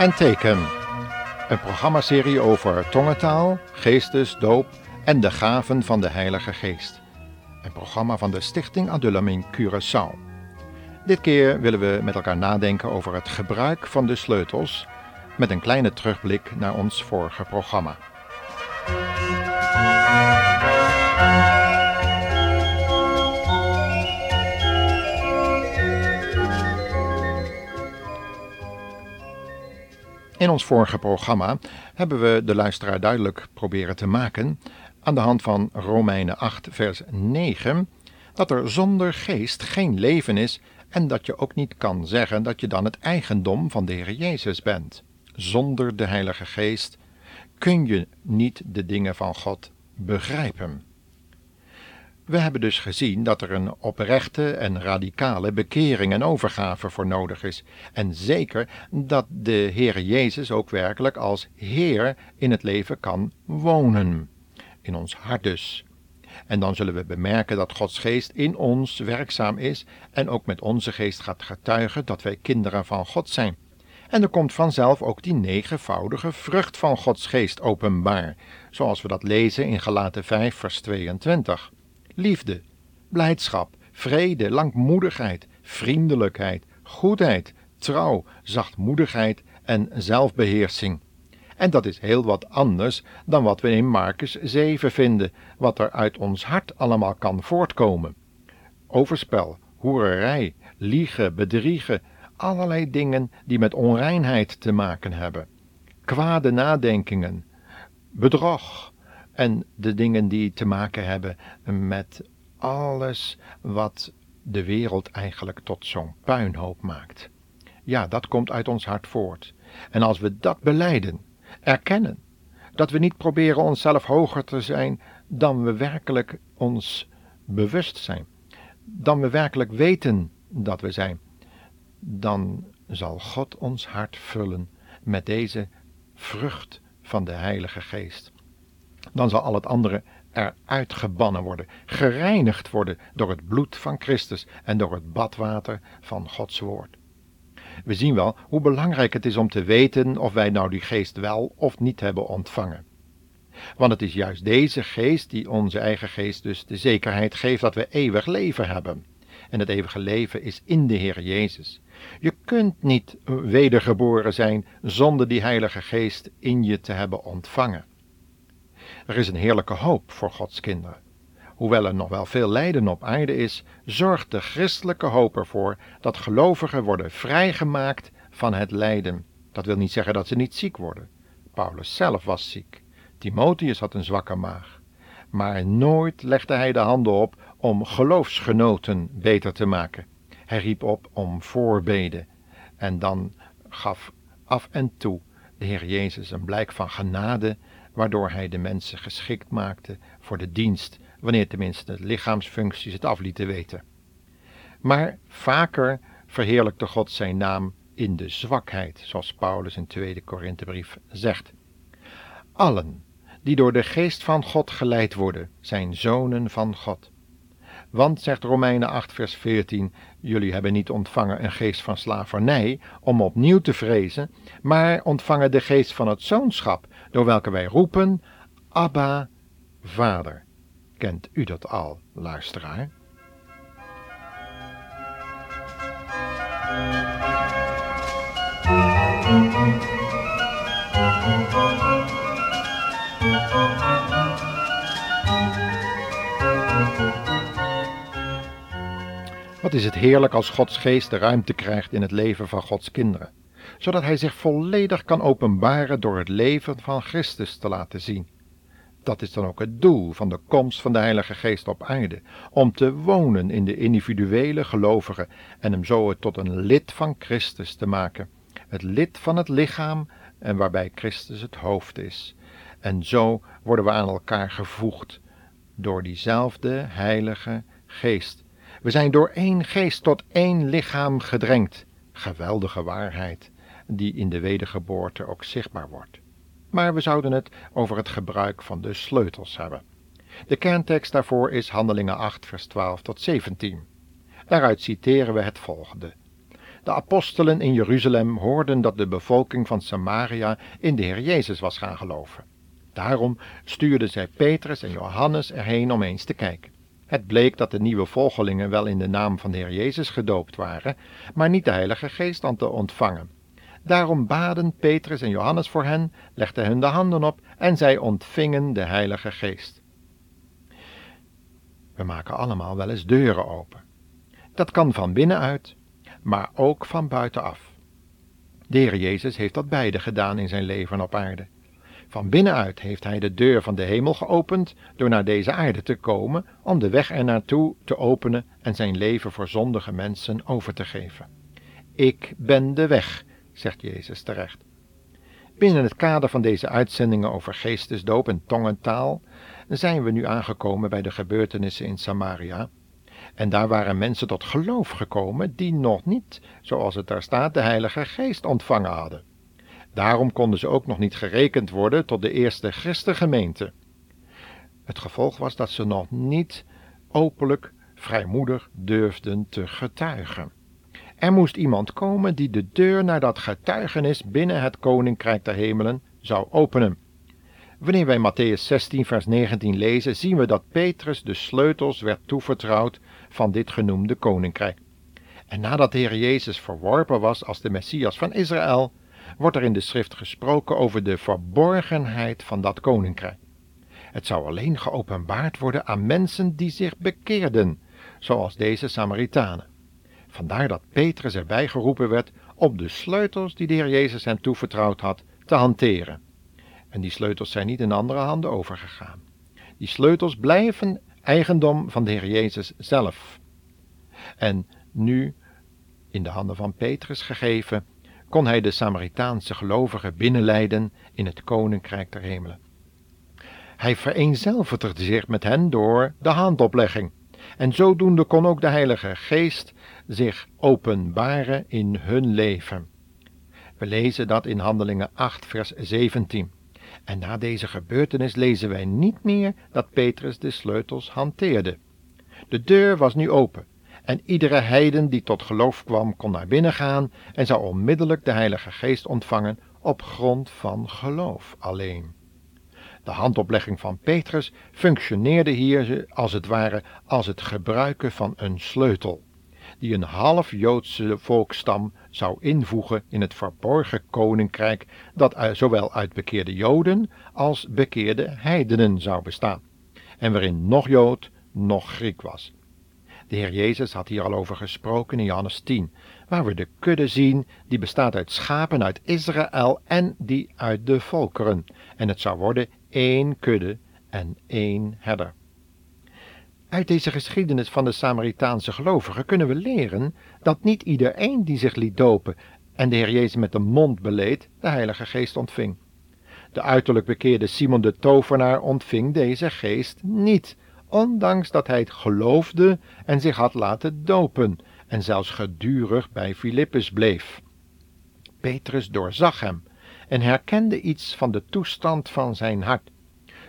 en teken. Een programmaserie over tongentaal, geestes, doop en de gaven van de Heilige Geest. Een programma van de Stichting Adullam in Curaçao. Dit keer willen we met elkaar nadenken over het gebruik van de sleutels met een kleine terugblik naar ons vorige programma. In ons vorige programma hebben we de luisteraar duidelijk proberen te maken aan de hand van Romeinen 8, vers 9, dat er zonder geest geen leven is en dat je ook niet kan zeggen dat je dan het eigendom van de Heer Jezus bent. Zonder de Heilige Geest kun je niet de dingen van God begrijpen. We hebben dus gezien dat er een oprechte en radicale bekering en overgave voor nodig is. En zeker dat de Heer Jezus ook werkelijk als Heer in het leven kan wonen. In ons hart dus. En dan zullen we bemerken dat Gods geest in ons werkzaam is en ook met onze geest gaat getuigen dat wij kinderen van God zijn. En er komt vanzelf ook die negenvoudige vrucht van Gods geest openbaar, zoals we dat lezen in Galaten 5 vers 22 liefde, blijdschap, vrede, langmoedigheid, vriendelijkheid, goedheid, trouw, zachtmoedigheid en zelfbeheersing. En dat is heel wat anders dan wat we in Marcus 7 vinden, wat er uit ons hart allemaal kan voortkomen. Overspel, hoererij, liegen, bedriegen, allerlei dingen die met onreinheid te maken hebben. Kwade nadenkingen, bedrog, en de dingen die te maken hebben met alles wat de wereld eigenlijk tot zo'n puinhoop maakt. Ja, dat komt uit ons hart voort. En als we dat beleiden, erkennen, dat we niet proberen onszelf hoger te zijn dan we werkelijk ons bewust zijn, dan we werkelijk weten dat we zijn, dan zal God ons hart vullen met deze vrucht van de Heilige Geest dan zal al het andere eruit gebannen worden, gereinigd worden door het bloed van Christus en door het badwater van Gods woord. We zien wel hoe belangrijk het is om te weten of wij nou die geest wel of niet hebben ontvangen. Want het is juist deze geest die onze eigen geest dus de zekerheid geeft dat we eeuwig leven hebben. En het eeuwige leven is in de Heer Jezus. Je kunt niet wedergeboren zijn zonder die Heilige Geest in je te hebben ontvangen. Er is een heerlijke hoop voor Gods kinderen. Hoewel er nog wel veel lijden op aarde is, zorgt de christelijke hoop ervoor dat gelovigen worden vrijgemaakt van het lijden. Dat wil niet zeggen dat ze niet ziek worden. Paulus zelf was ziek. Timotheus had een zwakke maag. Maar nooit legde hij de handen op om geloofsgenoten beter te maken. Hij riep op om voorbeden. En dan gaf af en toe de Heer Jezus een blijk van genade waardoor hij de mensen geschikt maakte voor de dienst, wanneer tenminste de lichaamsfuncties het aflieten weten. Maar vaker verheerlijkte God zijn naam in de zwakheid, zoals Paulus in 2 Korinthebrief zegt. Allen die door de geest van God geleid worden, zijn zonen van God. Want, zegt Romeinen 8, vers 14, jullie hebben niet ontvangen een geest van slavernij om opnieuw te vrezen, maar ontvangen de geest van het zoonschap, door welke wij roepen, Abba, Vader. Kent u dat al, luisteraar? Wat is het heerlijk als Gods geest de ruimte krijgt in het leven van Gods kinderen, zodat Hij zich volledig kan openbaren door het leven van Christus te laten zien. Dat is dan ook het doel van de komst van de Heilige Geest op aarde, om te wonen in de individuele gelovigen en hem zo tot een lid van Christus te maken, het lid van het lichaam en waarbij Christus het hoofd is. En zo worden we aan elkaar gevoegd door diezelfde Heilige Geest we zijn door één geest tot één lichaam gedrenkt. Geweldige waarheid, die in de wedergeboorte ook zichtbaar wordt. Maar we zouden het over het gebruik van de sleutels hebben. De kerntekst daarvoor is Handelingen 8, vers 12 tot 17. Daaruit citeren we het volgende. De apostelen in Jeruzalem hoorden dat de bevolking van Samaria in de Heer Jezus was gaan geloven. Daarom stuurden zij Petrus en Johannes erheen om eens te kijken. Het bleek dat de nieuwe volgelingen wel in de naam van de Heer Jezus gedoopt waren, maar niet de Heilige Geest aan te ontvangen. Daarom baden Petrus en Johannes voor hen, legden hun de handen op en zij ontvingen de Heilige Geest. We maken allemaal wel eens deuren open. Dat kan van binnenuit, maar ook van buitenaf. De Heer Jezus heeft dat beide gedaan in zijn leven op aarde. Van binnenuit heeft hij de deur van de hemel geopend door naar deze aarde te komen om de weg er naartoe te openen en zijn leven voor zondige mensen over te geven. Ik ben de weg, zegt Jezus terecht. Binnen het kader van deze uitzendingen over geestesdoop en tongentaal zijn we nu aangekomen bij de gebeurtenissen in Samaria. En daar waren mensen tot geloof gekomen die nog niet, zoals het daar staat, de Heilige Geest ontvangen hadden. Daarom konden ze ook nog niet gerekend worden tot de eerste christengemeente. Het gevolg was dat ze nog niet openlijk, vrijmoedig durfden te getuigen. Er moest iemand komen die de deur naar dat getuigenis binnen het koninkrijk der hemelen zou openen. Wanneer wij Matthäus 16, vers 19 lezen, zien we dat Petrus de sleutels werd toevertrouwd van dit genoemde koninkrijk. En nadat de Heer Jezus verworpen was als de Messias van Israël, wordt er in de schrift gesproken over de verborgenheid van dat koninkrijk. Het zou alleen geopenbaard worden aan mensen die zich bekeerden, zoals deze Samaritanen. Vandaar dat Petrus erbij geroepen werd om de sleutels die de Heer Jezus hem toevertrouwd had te hanteren. En die sleutels zijn niet in andere handen overgegaan. Die sleutels blijven eigendom van de Heer Jezus zelf. En nu in de handen van Petrus gegeven, kon hij de Samaritaanse gelovigen binnenleiden in het koninkrijk der hemelen. Hij vereenzelvigde zich met hen door de handoplegging, en zodoende kon ook de Heilige Geest zich openbaren in hun leven. We lezen dat in Handelingen 8, vers 17. En na deze gebeurtenis lezen wij niet meer dat Petrus de sleutels hanteerde. De deur was nu open en iedere heiden die tot geloof kwam kon naar binnen gaan en zou onmiddellijk de Heilige Geest ontvangen op grond van geloof alleen. De handoplegging van Petrus functioneerde hier als het ware als het gebruiken van een sleutel, die een half Joodse volkstam zou invoegen in het verborgen koninkrijk dat zowel uit bekeerde Joden als bekeerde heidenen zou bestaan, en waarin nog Jood, nog Griek was. De Heer Jezus had hier al over gesproken in Johannes 10, waar we de kudde zien die bestaat uit schapen uit Israël en die uit de volkeren. En het zou worden één kudde en één herder. Uit deze geschiedenis van de Samaritaanse gelovigen kunnen we leren dat niet iedereen die zich liet dopen en de Heer Jezus met de mond beleed, de Heilige Geest ontving. De uiterlijk bekeerde Simon de tovenaar ontving deze geest niet, ondanks dat hij het geloofde en zich had laten dopen en zelfs gedurig bij Filippus bleef. Petrus doorzag hem en herkende iets van de toestand van zijn hart.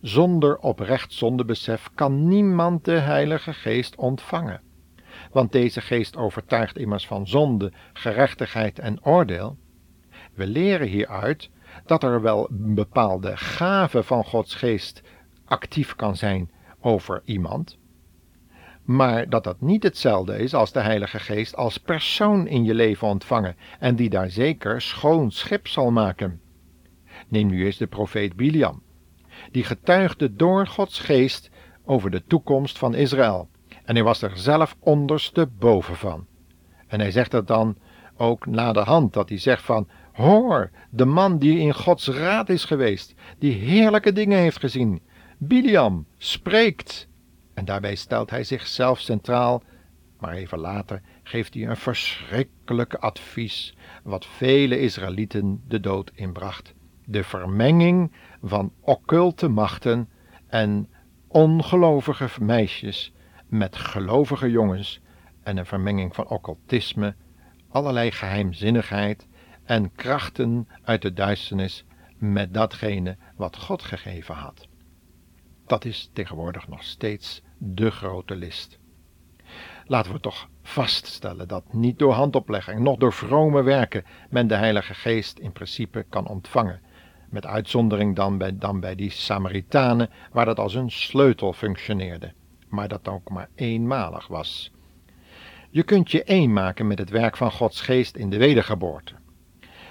Zonder oprecht zondebesef kan niemand de Heilige Geest ontvangen. Want deze geest overtuigt immers van zonde, gerechtigheid en oordeel. We leren hieruit dat er wel een bepaalde gave van Gods geest actief kan zijn over iemand, maar dat dat niet hetzelfde is als de Heilige Geest als persoon in je leven ontvangen en die daar zeker schoon schip zal maken. Neem nu eens de profeet Biliam. Die getuigde door Gods geest over de toekomst van Israël. En hij was er zelf ondersteboven van. En hij zegt dat dan ook na de hand, dat hij zegt van, hoor, de man die in Gods raad is geweest, die heerlijke dingen heeft gezien, Biliam spreekt. En daarbij stelt hij zichzelf centraal, maar even later geeft hij een verschrikkelijk advies, wat vele Israëlieten de dood inbracht. De vermenging van occulte machten en ongelovige meisjes met gelovige jongens en een vermenging van occultisme, allerlei geheimzinnigheid en krachten uit de duisternis met datgene wat God gegeven had. Dat is tegenwoordig nog steeds de grote list. Laten we toch vaststellen dat niet door handoplegging, noch door vrome werken men de Heilige Geest in principe kan ontvangen. Met uitzondering dan bij, dan bij die Samaritanen, waar dat als een sleutel functioneerde, maar dat ook maar eenmalig was. Je kunt je één maken met het werk van Gods Geest in de wedergeboorte.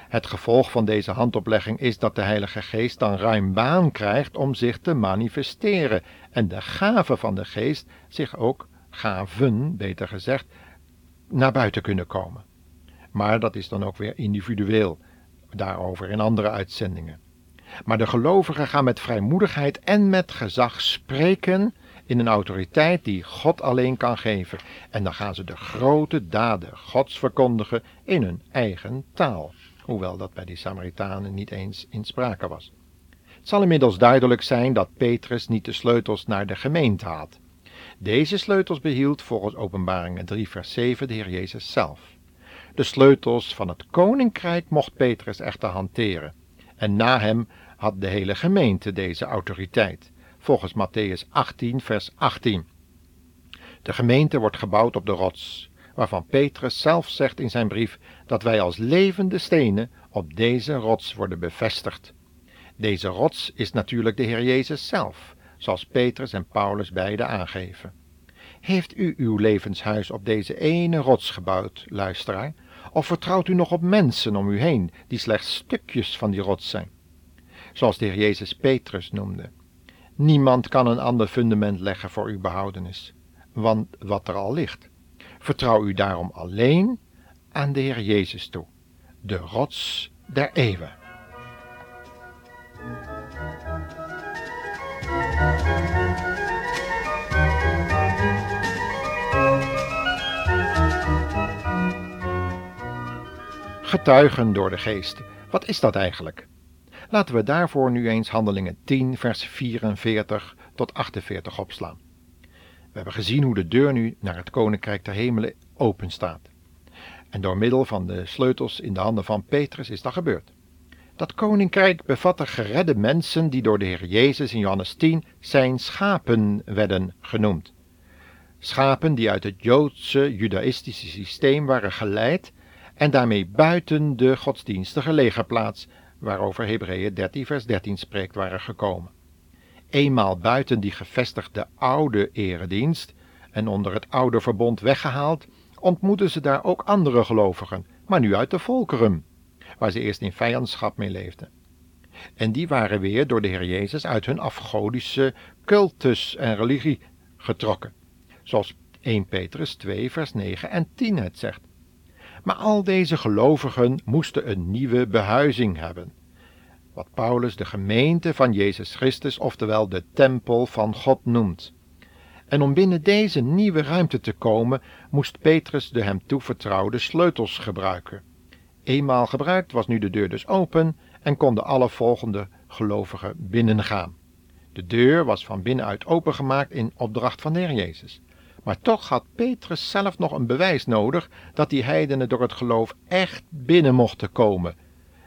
Het gevolg van deze handoplegging is dat de Heilige Geest dan ruim baan krijgt om zich te manifesteren en de gaven van de Geest zich ook gaven, beter gezegd, naar buiten kunnen komen. Maar dat is dan ook weer individueel, daarover in andere uitzendingen. Maar de gelovigen gaan met vrijmoedigheid en met gezag spreken in een autoriteit die God alleen kan geven. En dan gaan ze de grote daden Gods verkondigen in hun eigen taal. Hoewel dat bij die Samaritanen niet eens in sprake was. Het zal inmiddels duidelijk zijn dat Petrus niet de sleutels naar de gemeente had. Deze sleutels behield volgens Openbaringen 3 vers 7 de Heer Jezus zelf. De sleutels van het koninkrijk mocht Petrus echter hanteren. En na hem had de hele gemeente deze autoriteit, volgens Matthäus 18 vers 18. De gemeente wordt gebouwd op de rots, waarvan Petrus zelf zegt in zijn brief dat wij als levende stenen op deze rots worden bevestigd. Deze rots is natuurlijk de Heer Jezus zelf, zoals Petrus en Paulus beide aangeven. Heeft u uw levenshuis op deze ene rots gebouwd, luisteraar, of vertrouwt u nog op mensen om u heen die slechts stukjes van die rots zijn? Zoals de Heer Jezus Petrus noemde. Niemand kan een ander fundament leggen voor uw behoudenis, want wat er al ligt. Vertrouw u daarom alleen aan de Heer Jezus toe, de rots der eeuwen. Getuigen door de geest. Wat is dat eigenlijk? Laten we daarvoor nu eens Handelingen 10, vers 44 tot 48 opslaan. We hebben gezien hoe de deur nu naar het koninkrijk der hemelen open staat. En door middel van de sleutels in de handen van Petrus is dat gebeurd. Dat koninkrijk bevatte geredde mensen die door de Heer Jezus in Johannes 10 zijn schapen werden genoemd. Schapen die uit het Joodse judaïstische systeem waren geleid en daarmee buiten de godsdienstige legerplaats, waarover Hebreeën 13 vers 13 spreekt, waren gekomen. Eenmaal buiten die gevestigde oude eredienst en onder het oude verbond weggehaald, ontmoetten ze daar ook andere gelovigen, maar nu uit de volkeren waar ze eerst in vijandschap mee leefden. En die waren weer door de Heer Jezus uit hun afgodische cultus en religie getrokken, zoals 1 Petrus 2 vers 9 en 10 het zegt. Maar al deze gelovigen moesten een nieuwe behuizing hebben, wat Paulus de gemeente van Jezus Christus, oftewel de tempel van God noemt. En om binnen deze nieuwe ruimte te komen, moest Petrus de hem toevertrouwde sleutels gebruiken. Eenmaal gebruikt was nu de deur dus open en konden alle volgende gelovigen binnengaan. De deur was van binnenuit opengemaakt in opdracht van de Heer Jezus. Maar toch had Petrus zelf nog een bewijs nodig dat die heidenen door het geloof echt binnen mochten komen.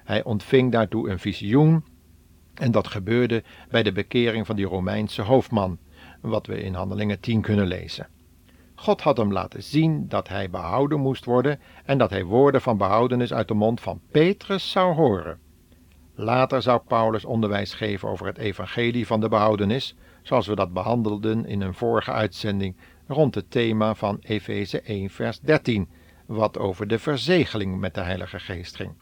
Hij ontving daartoe een visioen en dat gebeurde bij de bekering van die Romeinse hoofdman, wat we in Handelingen 10 kunnen lezen. God had hem laten zien dat hij behouden moest worden en dat hij woorden van behoudenis uit de mond van Petrus zou horen. Later zou Paulus onderwijs geven over het evangelie van de behoudenis, zoals we dat behandelden in een vorige uitzending rond het thema van Efeze 1 vers 13, wat over de verzegeling met de Heilige Geest ging.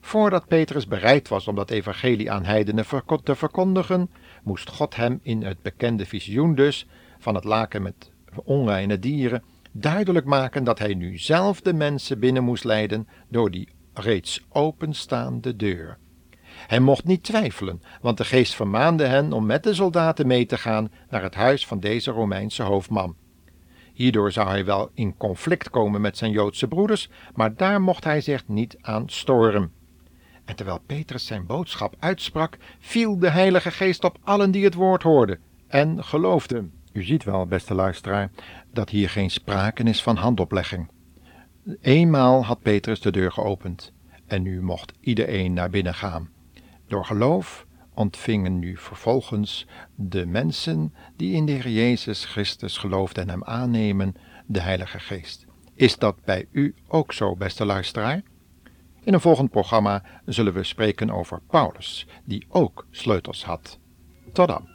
Voordat Petrus bereid was om dat evangelie aan heidenen te verkondigen, moest God hem in het bekende visioen dus van het laken met onreine dieren, duidelijk maken dat hij nu zelf de mensen binnen moest leiden door die reeds openstaande deur. Hij mocht niet twijfelen, want de geest vermaande hen om met de soldaten mee te gaan naar het huis van deze Romeinse hoofdman. Hierdoor zou hij wel in conflict komen met zijn Joodse broeders, maar daar mocht hij zich niet aan storen. En terwijl Petrus zijn boodschap uitsprak, viel de Heilige Geest op allen die het woord hoorden en geloofden. U ziet wel, beste luisteraar, dat hier geen sprake is van handoplegging. Eenmaal had Petrus de deur geopend en nu mocht iedereen naar binnen gaan. Door geloof ontvingen nu vervolgens de mensen die in de Heer Jezus Christus geloofden en hem aannemen, de Heilige Geest. Is dat bij u ook zo, beste luisteraar? In een volgend programma zullen we spreken over Paulus, die ook sleutels had. Tot dan.